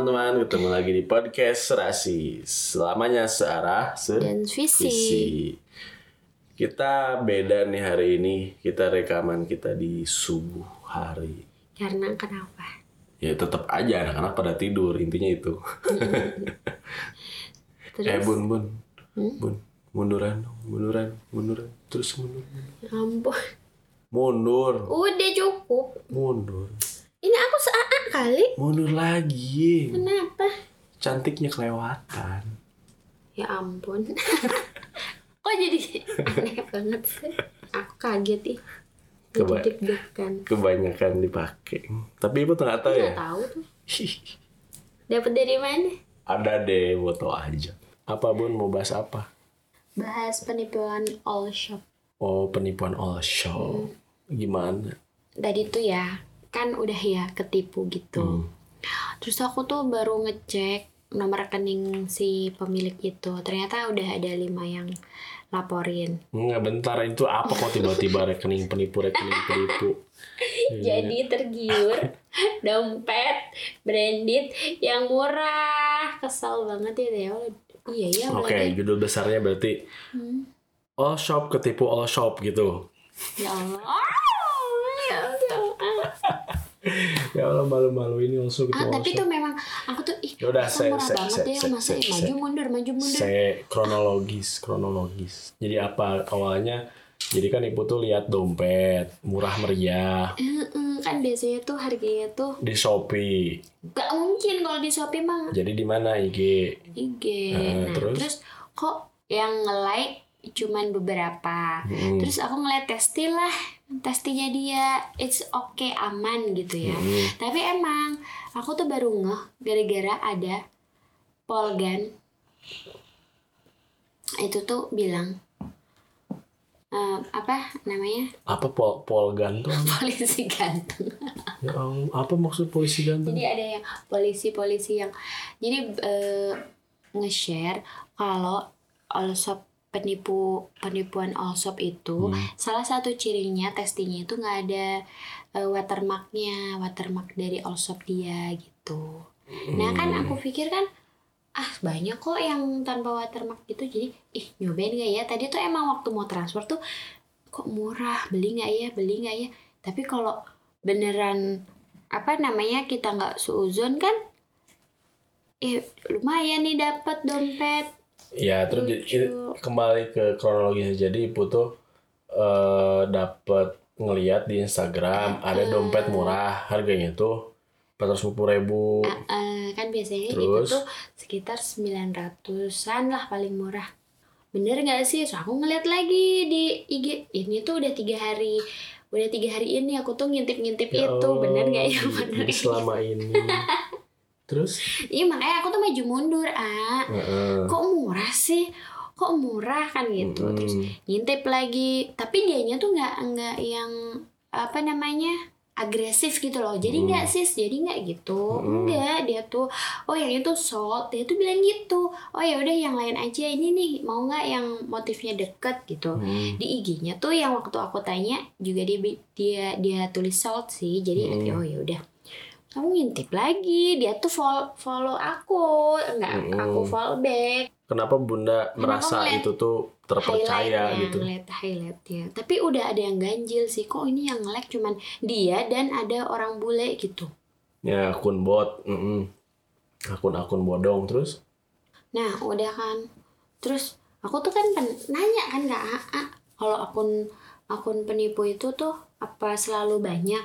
teman-teman, ketemu lagi di podcast Serasi. Selamanya searah, Dan visi. sevisi Kita beda nih hari ini. Kita rekaman kita di subuh hari. Karena kenapa? Ya tetap aja anak-anak pada tidur, intinya itu. Terus, Eh bun, bun. Bun, munduran munduran, munduran Terus mundur, ya ampun. mundur. Udah cukup. Mundur. Ini aku seaa kali. Mundur lagi Kenapa? Cantiknya kelewatan Ya ampun. Kok jadi aneh banget sih? Aku kaget ih. Coba. Jadi deg-degan. Kebanyakan dipakai Tapi ibu nggak tahu ya Nggak tahu tuh. Dapat dari mana? Ada deh, foto aja. Apa bun mau bahas apa? Bahas penipuan all shop. Oh penipuan all show. Gimana? Tadi tuh ya, kan udah ya ketipu gitu. Hmm. Terus aku tuh baru ngecek nomor rekening si pemilik itu. Ternyata udah ada lima yang laporin. Nggak bentar itu apa kok tiba-tiba rekening penipu rekening penipu? Jadi tergiur dompet branded yang murah. Kesel banget ya Teo. Iya ya. Oke, berarti. judul besarnya berarti Hmm. all shop ketipu all shop gitu. Ya Allah. Oh, ya Allah. Ya Allah malu-malu ini also Ah, ketipu all tapi tuh memang aku tuh ih Yaudah, saya- murah saya- banget saya- ya saya- masa saya- maju mundur maju mundur. Saya kronologis, kronologis. Jadi apa awalnya? Jadi kan ibu tuh lihat dompet murah meriah Eh, eh, kan biasanya tuh harganya tuh di Shopee. gak mungkin kalau di Shopee mah Jadi di mana IG? IG. Eh, nah, terus? terus? kok yang nge-like cuman beberapa. Mm-mm. Terus aku ngeliat testi lah, testinya dia it's okay aman gitu ya. Mm-mm. Tapi emang aku tuh baru ngeh gara-gara ada Polgan itu tuh bilang eh, apa namanya Apa pol polgan tuh? polisi ganteng. Ya Allah, apa maksud polisi ganteng? Jadi ada yang polisi-polisi yang jadi eh, nge-share kalau Allshop penipu penipuan Allshop itu Hmm. salah satu cirinya testinya itu nggak ada eh, watermarknya watermark dari Allshop dia gitu. Nah kan Hmm. aku pikir kan ah banyak kok yang tanpa watermark gitu jadi ih nyobain gak ya tadi tuh emang waktu mau transfer tuh kok murah beli nggak ya beli nggak ya tapi kalau beneran apa namanya kita nggak suuzon kan eh lumayan nih dapat dompet Ya terus Lucu. kembali ke kronologisnya. Jadi ibu tuh eh dapat ngeliat di Instagram ada dompet murah. Harganya tuh empat ratus ribu. Eh, kan biasanya itu Terus? tuh sekitar 900-an lah paling murah. Bener nggak sih? So aku ngeliat lagi di IG ini tuh udah tiga hari. Udah tiga hari ini aku tuh ngintip-ngintip Ya itu. Bener nggak ya? Bener. selama ini. Terus? iya makanya aku tuh maju mundur ah Heeh. kok murah sih kok murah kan gitu terus Mm. ngintip lagi tapi dianya tuh nggak nggak yang apa namanya agresif gitu loh jadi Hmm. nggak sis jadi nggak gitu Hmm. enggak dia tuh oh yang itu sold dia tuh bilang gitu oh ya udah yang lain aja ini nih mau nggak yang motifnya deket gitu Hmm. di IG-nya tuh yang waktu aku tanya juga dia dia dia tulis sold sih jadi Hmm. oh ya udah kamu ngintip lagi dia tuh follow, follow aku nggak Hmm. aku follow back Kenapa bunda merasa itu tuh terpercaya gitu? ngeliat highlightnya tapi udah ada yang ganjil sih kok ini yang nge-like cuman dia dan ada orang bule gitu Ya akun bot, mm-mm. akun-akun bodong terus. nah udah kan terus aku tuh kan nanya kan AA kalau akun akun penipu itu tuh apa selalu banyak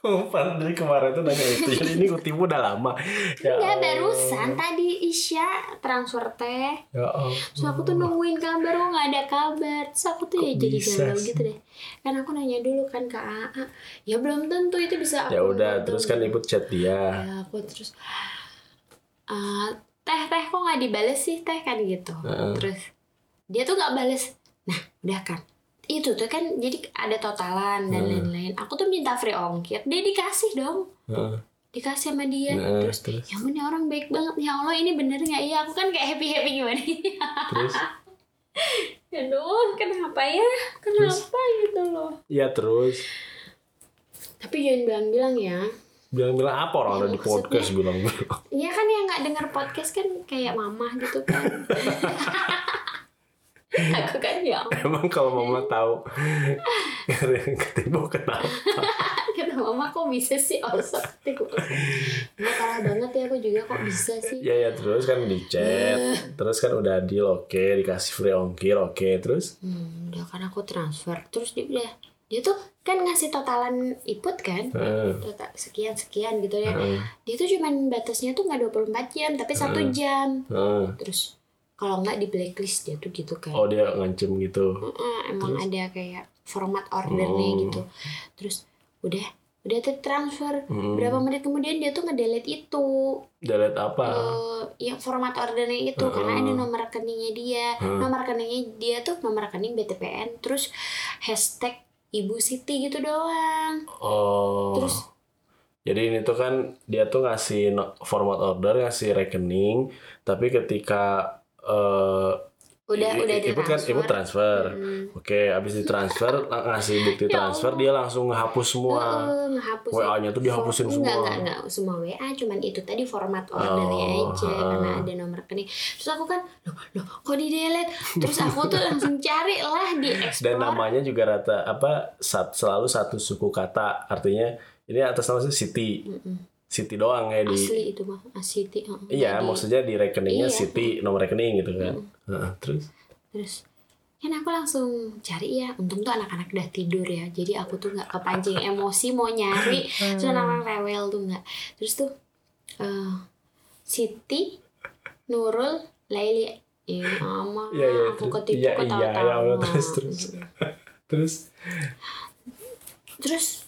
Pan dari kemarin tuh nanya itu. Jadi ini kutipu udah lama. Ya Enggak barusan tadi Isya transfer teh Ya Allah. Terus aku tuh nungguin kabar kok nggak ada kabar Terus aku tuh ya jadi bisa galau sih? gitu deh Kan aku nanya dulu kan ke AA Ya belum tentu itu bisa aku Ya udah, terus kan ibu chat dia. ya aku terus "Eh, teh teh kok nggak dibales sih teh kan gitu Heeh. terus dia tuh nggak bales nah udah kan itu tuh kan jadi ada totalan dan lain-lain. Aku tuh minta free ongkir dia dikasih dong. Heeh. dikasih sama dia. Heeh, terus terus ya ampun orang baik banget ya Allah ini bener nggak? Ya aku kan kayak happy happy gimana terus? Aduh kenapa ya? Kenapa gitu loh? Ya terus? Tapi jangan bilang-bilang ya. Bilang-bilang apa orang Ya, ada di podcast bilang-bilang? Iya kan yang nggak denger podcast kan kayak mama gitu kan. Aku kan ya emang kalau mama tahu ketipu kenapa? Kata mama kok bisa sih? Osok ketiku. Nggak parah banget ya aku juga kok bisa sih. ya ya terus kan di chat terus kan udah deal oke dikasih free ongkir oke terus? Hmm, udah kan aku transfer terus dia udah dia tuh kan ngasih totalan input kan? Eh, total sekian sekian gitu ya. Eh, dia tuh cuman batasnya tuh nggak 24 jam tapi satu jam. Eh. terus kalau nggak di blacklist dia tuh gitu kan. Oh dia ngancem gitu. Heeh, emang ada kayak format ordernya Oh. gitu. Terus udah udah tertransfer Hmm. berapa menit kemudian dia tuh ngedelete itu. Delete apa? Eh yang format ordernya itu Heeh. karena ada nomor rekeningnya dia. Heeh. nomor rekeningnya dia tuh nomor rekening BTPN terus hashtag Ibu Siti gitu doang. Oh. Terus? Jadi ini tuh kan dia tuh ngasih format order ngasih rekening tapi ketika eh udah i- udah ibu kan ibu transfer Hmm. oke abis ditransfer ngasih bukti Ya transfer dia langsung ngehapus semua Heeh, ngehapus WA-nya tuh dihapusin semua. Enggak, enggak, enggak. Semua WA cuman itu tadi format ordernya Oh, aja heeh. karena ada nomor rekening. Terus aku kan, loh, loh kok di delete? Terus aku tuh langsung cari lah di dan explore. namanya juga rata apa sat, selalu satu suku kata artinya ini atas nama Siti Mm-mm. Siti doang ya di Asli itu mah, Asiti. heeh. iya Jadi- maksudnya di rekeningnya Iya. Siti nomor rekening gitu kan Heeh, terus Terus kan aku langsung cari ya untung tuh anak-anak udah tidur ya jadi aku tuh nggak kepancing emosi mau nyari terus anak-anak rewel tuh nggak terus tuh eh Siti Nurul Laili Iya, ama, Iya, iya, aku ketipu iya, iya, ketawa-tawa. ya terus, terus. terus Terus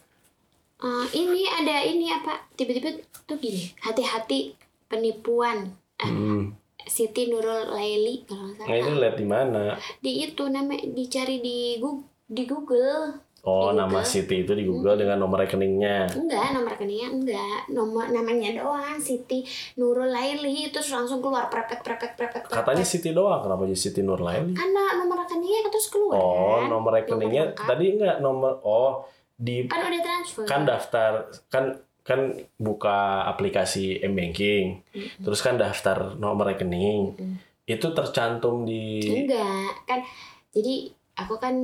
eh, ini ada ini apa? Tiba-tiba tuh gini, hati-hati penipuan. Eh, hmm. Siti Nurul Laili kalau nggak nah ini salah. lihat di mana Di itu namanya dicari di Google, di Google. oh Di nama Google. Siti itu di Google dengan nomor rekeningnya Enggak, nomor rekeningnya enggak. Nomor namanya doang Siti Nurul Laili terus langsung keluar prepet prepet prepet. prepet. katanya Siti doang kenapa jadi Siti Nurlaili karena nomor rekeningnya terus keluar oh kan. nomor rekeningnya lengkap. tadi enggak nomor oh di kan udah transfer. kan daftar kan kan buka aplikasi m-banking Mm-mm. terus kan daftar nomor rekening Mm-mm. itu tercantum di Enggak, kan jadi aku kan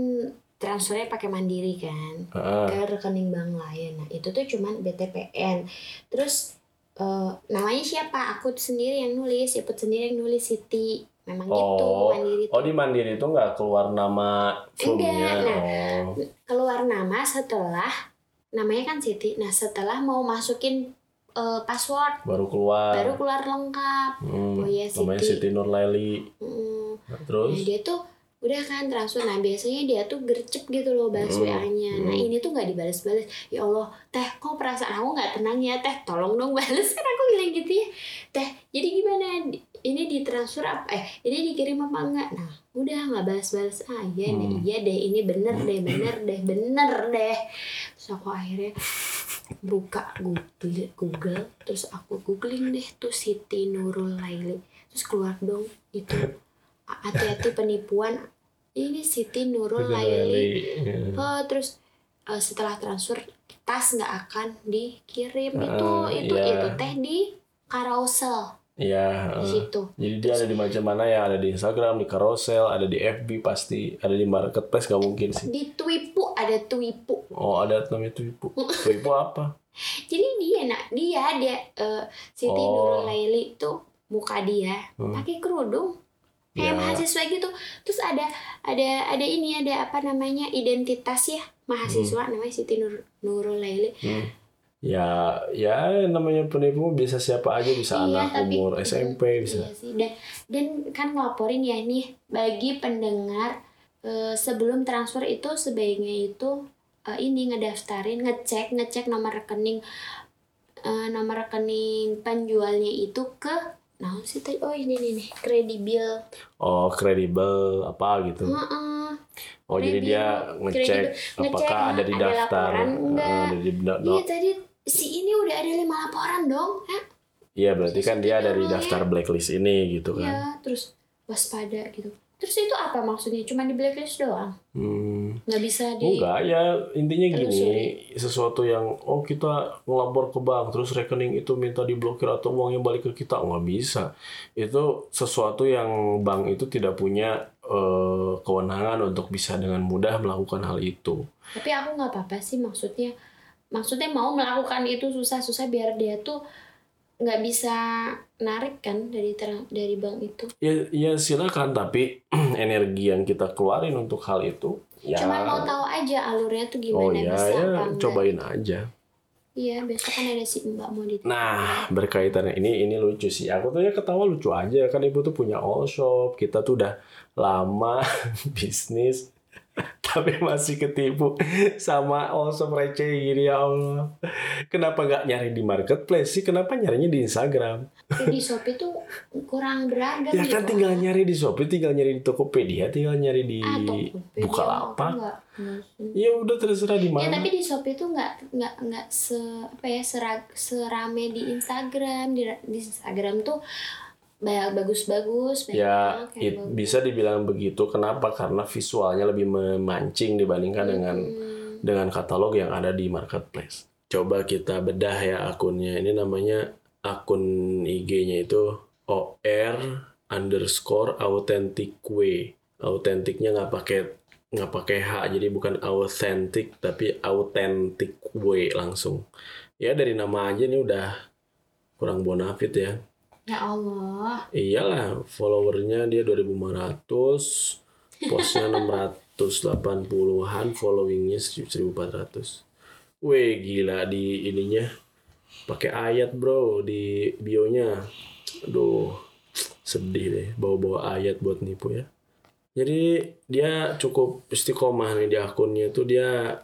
transfernya pakai mandiri kan Heeh. ke rekening bank lain. Nah, itu tuh cuman BTPN. Terus eh, namanya siapa? Aku sendiri yang nulis, Iput sendiri yang nulis Siti. Memang gitu Oh, mandiri oh tuh. di mandiri itu nggak keluar nama Enggak, nah. oh Keluar nama setelah namanya kan Siti. Nah, setelah mau masukin eh, password baru keluar baru keluar lengkap. Hmm, Oh iya, namanya Siti. Siti Nurlaili Mm. Nah, Nah, terus dia tuh udah kan transfer. Nah, biasanya dia tuh gercep gitu loh balas Hmm, WA-nya. Nah, hmm. ini tuh nggak dibalas-balas. Ya Allah, teh kok perasaan aku nggak tenang ya, teh. Tolong dong balas kan aku bilang gitu ya. Teh, jadi gimana? Ini ditransfer apa? Eh, ini dikirim apa enggak? Nah, udah nggak balas-balas. Ah, iya deh, Hmm. iya deh. Ini bener deh, bener deh, bener deh. Terus aku akhirnya buka Google, Google terus aku googling deh tuh Siti Nurul Laili terus keluar dong itu hati-hati penipuan ini Siti Nurul Laili Nurlaili ya. oh terus eh, setelah transfer tas nggak akan dikirim itu Ah, itu iya. itu teh di carousel Iya, di situ Jadi dia ada di macam mana ya? Ada di Instagram, di carousel, ada di FB pasti, ada di marketplace gak mungkin sih. di Twipu ada Twipu Oh ada namanya Twipo. Twipo apa? jadi dia nak dia dia eh, Siti Oh. Nurul Laili tuh muka dia Hmm. pakai kerudung kayak Ya. mahasiswa gitu terus ada ada ada ini ada apa namanya identitas ya mahasiswa namanya Siti Nur Nurul Laili Hmm. Ya, ya namanya penipu bisa siapa aja, bisa Iya, anak tapi- umur SMP bisa. Iya sih dan dan kan ngelaporin ya nih bagi pendengar eh, sebelum transfer itu sebaiknya itu eh, ini ngedaftarin ngecek ngecek nomor rekening eh, nomor rekening penjualnya itu ke nah sih tadi oh ini nih nih kredibel Oh kredibel apa gitu. Heeh. Oh jadi kredibel. dia ngecek Kredibel. apakah Ngecek, ada di ada daftar. laporan, enggak. Ada di no- Iya tadi si ini udah ada lima laporan dong. Hah? Iya berarti kan dia ada di Kredibel, daftar blacklist ini gitu kan. Iya, terus waspada gitu. Terus itu apa maksudnya? Cuma di blacklist doang. Hmm. Nggak bisa di Enggak ya intinya gini Telusuri. sesuatu yang oh kita ngelapor ke bank terus rekening itu minta diblokir atau uangnya balik ke kita nggak bisa itu sesuatu yang bank itu tidak punya eh, kewenangan untuk bisa dengan mudah melakukan hal itu tapi aku nggak apa-apa sih maksudnya maksudnya mau melakukan itu susah-susah biar dia tuh nggak bisa narik kan dari ter- dari bank itu? Ya ya silakan tapi energi yang kita keluarin untuk hal itu ya. Cuman mau tahu aja alurnya tuh oh gimana ya bisa ya apa enggak? cobain aja. Iya besok kan ada si mbak mau di Nah, berkaitan ini ini lucu sih. Aku tuh ya ketawa lucu aja kan ibu tuh punya all shop. Kita tuh udah lama bisnis tapi masih ketipu sama shop receh gini ya Allah. Kenapa nggak nyari di marketplace sih? Kenapa nyarinya di Instagram? Di Shopee tuh kurang beragam Ya kan gitu. tinggal nyari di Shopee, tinggal nyari di Tokopedia, tinggal nyari di Ah, Tokopedia Bukalapak. Ya udah terserah di Ya mana. tapi di Shopee tuh nggak nggak nggak se apa ya serag, serame di Instagram di, di Instagram tuh ba- bagus-bagus banyak Ya, it- bagus. bisa dibilang begitu. Kenapa? Karena visualnya lebih memancing dibandingkan dengan Hmm, dengan katalog yang ada di marketplace. Coba kita bedah ya akunnya. Ini namanya akun IG-nya itu OR underscore authentic way. Autentiknya nggak pakai nggak pakai H jadi bukan authentic tapi authentic way langsung. Ya dari nama aja ini udah kurang bonafit ya. Ya Allah Iyalah, followernya dia 2500, postnya 680-an, followingnya 1400. Wih, gila di ininya. Pakai ayat, Bro, di bionya. Aduh, sedih deh bawa-bawa ayat buat nipu ya. Jadi dia cukup istiqomah nih di akunnya itu dia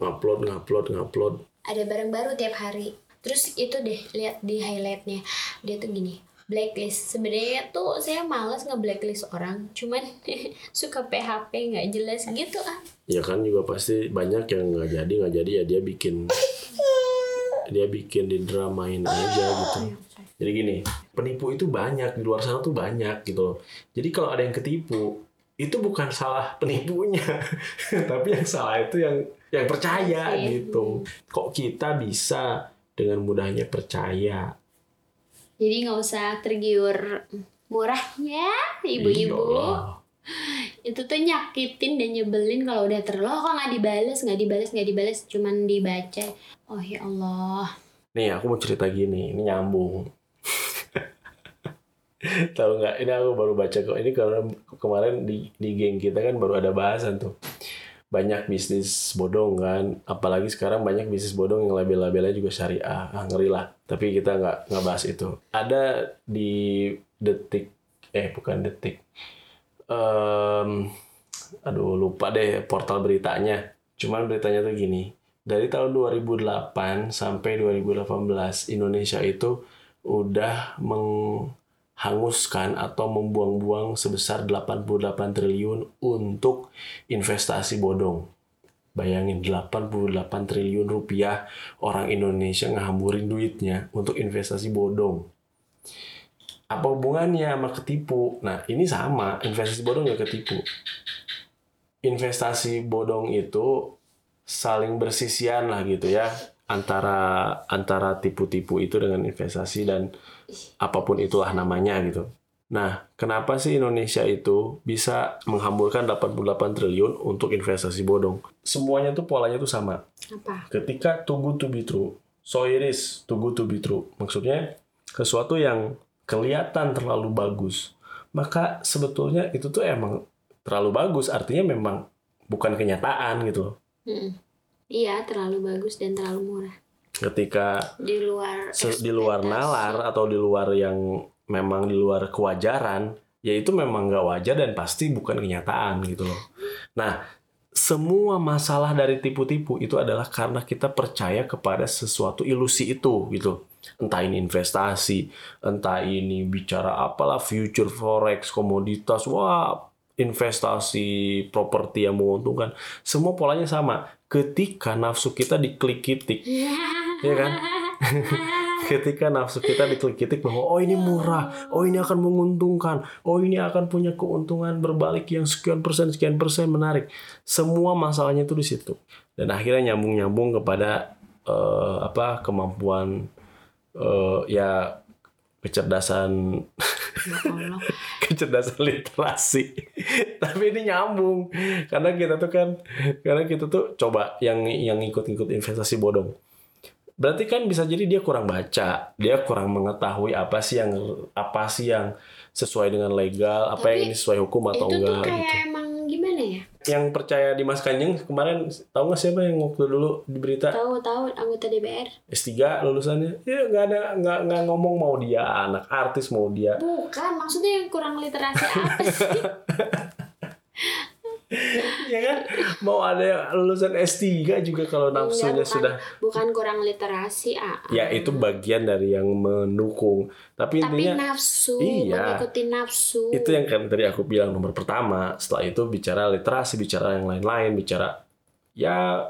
ngupload, ngupload, ngupload. ada barang baru tiap hari terus itu deh lihat di highlightnya. Dia tuh gini blacklist. Sebenarnya tuh saya males nge blacklist orang cuman suka PHP nggak jelas gitu ah. Ya kan juga pasti banyak yang nggak jadi nggak jadi ya dia bikin dia bikin didramain aja gitu. Jadi gini penipu itu banyak di luar sana tuh banyak gitu loh. Jadi kalau ada yang ketipu itu bukan salah penipunya tapi yang salah itu yang yang percaya Iya. gitu. Kok kita bisa dengan mudahnya percaya jadi nggak usah tergiur murahnya ibu-ibu Iyalah. itu tuh nyakitin dan nyebelin kalau udah terlalu "Oh, kok nggak dibales nggak dibales nggak dibales cuman dibaca oh ya Allah Nih aku mau cerita gini, ini nyambung. Tahu nggak? Ini aku baru baca kok. Ini karena kemarin di di geng kita kan baru ada bahasan tuh. Banyak bisnis bodong kan, apalagi sekarang banyak bisnis bodong yang label-labelnya juga syariah. Ah, ngeri lah. Tapi kita nggak nggak bahas itu. Ada di detik, eh bukan detik. Em, aduh lupa deh portal beritanya. Cuman beritanya tuh gini dari tahun 2008 sampai 2018 Indonesia itu udah menghanguskan atau membuang-buang sebesar 88 triliun untuk investasi bodong. Bayangin 88 triliun rupiah orang Indonesia ngehamburin duitnya untuk investasi bodong. Apa hubungannya sama ketipu? Nah ini sama, investasi bodong ya ketipu. Investasi bodong itu saling bersisian lah gitu ya antara antara tipu-tipu itu dengan investasi dan apa pun itulah namanya gitu. Nah, kenapa sih Indonesia itu bisa menghamburkan 88 triliun untuk investasi bodong? Semuanya tuh polanya tuh sama. apa Ketika too good to be true, so it is too good to be true. Maksudnya sesuatu yang kelihatan terlalu bagus, maka sebetulnya itu tuh emang terlalu bagus. Artinya memang bukan kenyataan gitu loh. Mm-mm. iya terlalu bagus dan terlalu murah ketika di luar di luar nalar atau di luar yang memang di luar kewajaran ya itu memang nggak wajar dan pasti bukan kenyataan gitu loh. Nah semua masalah dari tipu-tipu itu adalah karena kita percaya kepada sesuatu ilusi itu gitu. Entah ini investasi entah ini bicara apalah future forex komoditas wah investasi properti yang menguntungkan. Semua polanya sama. Ketika nafsu kita diklik kitik ya kan ketika nafsu kita diklik-klik bahwa oh ini murah, oh ini akan menguntungkan, oh ini akan punya keuntungan berbalik yang sekian persen sekian persen menarik. Semua masalahnya itu di situ. Dan akhirnya nyambung-nyambung kepada eh, apa kemampuan eh, ya kecerdasan Ya Allah. kecerdasan literasi. Tapi ini nyambung karena kita tuh kan karena kita tuh coba yang yang ikut-ikut investasi bodong. Berarti kan bisa jadi dia kurang baca, dia kurang mengetahui apa sih yang apa sih yang sesuai dengan legal, apa yang Tapi ini sesuai hukum atau itu tuh enggak kayak gitu. emang gimana ya? Yang percaya di Mas Kanjeng kemarin tahu nggak siapa yang waktu dulu di berita Tahu-tahu anggota DPR. S3 lulusannya? Ya nggak ada nggak nggak ngomong mau dia anak artis mau dia Bukan, maksudnya yang kurang literasi apa sih? ya kan mau ada lulusan S3 juga kalau nafsunya bukan. sudah Bukan kurang literasi, ah. ya itu bagian dari yang mendukung tapi, Tapi intinya nafsu, Iya. mengikuti nafsu. itu yang kan tadi aku bilang nomor pertama setelah itu bicara literasi bicara yang lain-lain bicara ya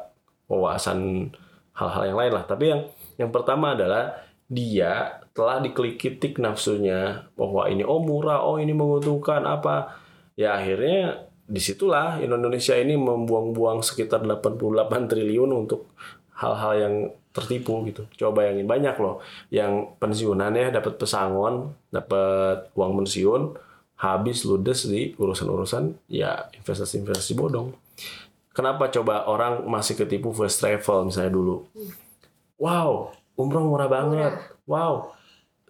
wawasan hal-hal yang lain lah tapi yang yang pertama adalah dia telah diklik-klik nafsunya bahwa ini oh murah oh ini menguntungkan apa ya akhirnya di situlah Indonesia ini membuang-buang sekitar 88 triliun untuk hal-hal yang tertipu gitu. Coba bayangin banyak loh yang pensiunan ya dapat pesangon, dapat uang pensiun, habis ludes di urusan-urusan ya investasi-investasi bodong. Kenapa coba orang masih ketipu first travel misalnya dulu? Wow, umroh murah banget. Wow,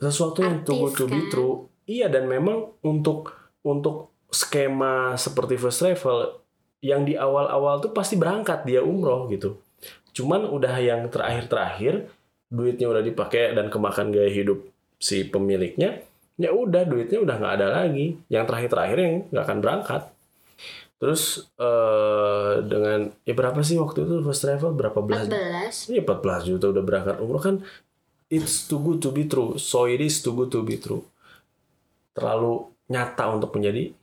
sesuatu yang tunggu to be kan? true. Iya dan memang untuk untuk skema seperti first travel yang di awal-awal tuh pasti berangkat dia umroh gitu. Cuman udah yang terakhir-terakhir duitnya udah dipakai dan kemakan gaya hidup si pemiliknya, ya udah duitnya udah nggak ada lagi. Yang terakhir-terakhir yang nggak akan berangkat. Terus eh dengan ya berapa sih waktu itu first travel berapa belas? 14. Iya 14 juta udah berangkat umroh kan it's too good to be true. So it is too good to be true. Terlalu nyata untuk menjadi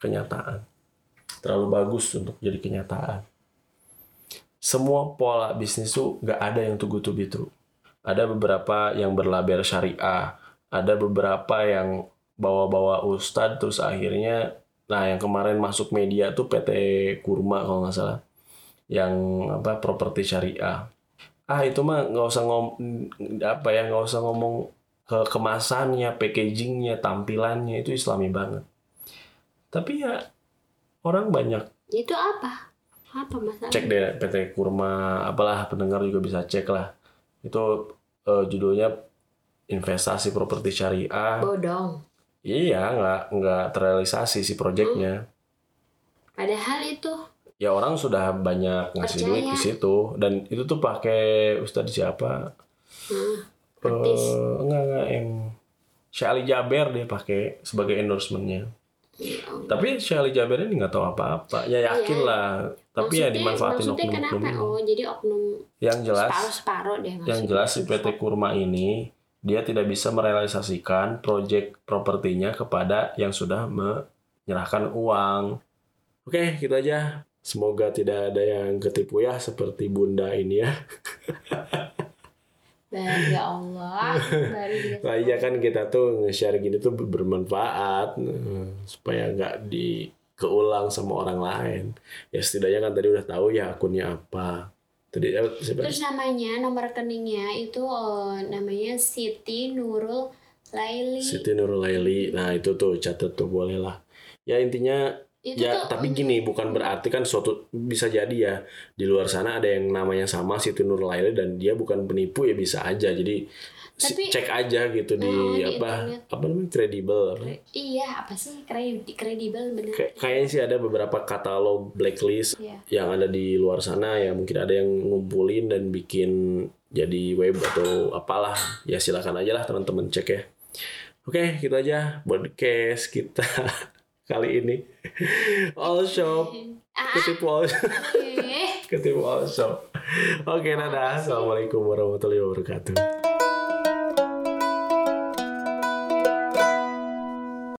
kenyataan. Terlalu bagus untuk jadi kenyataan. Semua pola bisnis tuh nggak ada yang good to be. Ada beberapa yang berlabel syariah, ada beberapa yang bawa-bawa ustadz terus akhirnya nah yang kemarin masuk media tuh PT Kurma kalau nggak salah yang apa properti syariah ah itu mah nggak usah ngom apa ya nggak usah ngomong ke kemasannya packagingnya tampilannya itu islami banget tapi ya orang banyak Itu apa? Apa masalah? cek deh PT Kurma apalah pendengar juga bisa cek lah itu eh, judulnya investasi properti syariah Bodong. iya nggak nggak terrealisasi si proyeknya Padahal itu ya orang sudah banyak ngasih Percaya. duit di situ dan itu tuh pakai ustadz siapa hmm, artis. Eh, enggak enggak yang Syali Jaber dia pakai sebagai endorsementnya. Ya. Tapi Syali Jaber ini nggak tahu apa-apa. Ya yakin Iya. lah. Tapi ya Maksudnya- dimanfaatin maksudnya oknum-oknum. kenapa? Oh, jadi oknum Yang jelas, separuh-separuh deh yang jelas si PT Kurma ini dia tidak bisa merealisasikan proyek propertinya kepada yang sudah menyerahkan uang. Oke, gitu aja. Semoga tidak ada yang ketipu ya seperti Bunda ini ya. Baru ya Allah. Baru. Nah iya kan kita tuh nge-share gini tuh bermanfaat eh, supaya nggak di keulang sama orang lain. Ya setidaknya kan tadi udah tahu ya akunnya apa. Tadi eh? Terus namanya, nomor rekeningnya itu eh, namanya Siti Nurul Laili. Siti Nurulaili. Nah itu tuh catat tuh boleh lah. Ya intinya Itu ya tuh tapi gini bukan berarti kan suatu bisa jadi ya di luar sana ada yang namanya sama Siti Nurulaili dan dia bukan penipu ya bisa aja. Jadi Tapi- cek aja gitu di Oh, di apa internet. apa namanya kredibel. apa? Iya, apa sih kredi kredibel bener. Kay- kayaknya sih ada beberapa katalog blacklist Iya. yang ada di luar sana ya mungkin ada yang ngumpulin dan bikin jadi web atau apalah ya silakan aja lah teman-teman cek ya oke gitu aja podcast kita kali ini. All shop. Ah, ketipu all eh. ketipu all shop. Oke dadah. Assalamualaikum warahmatullahi wabarakatuh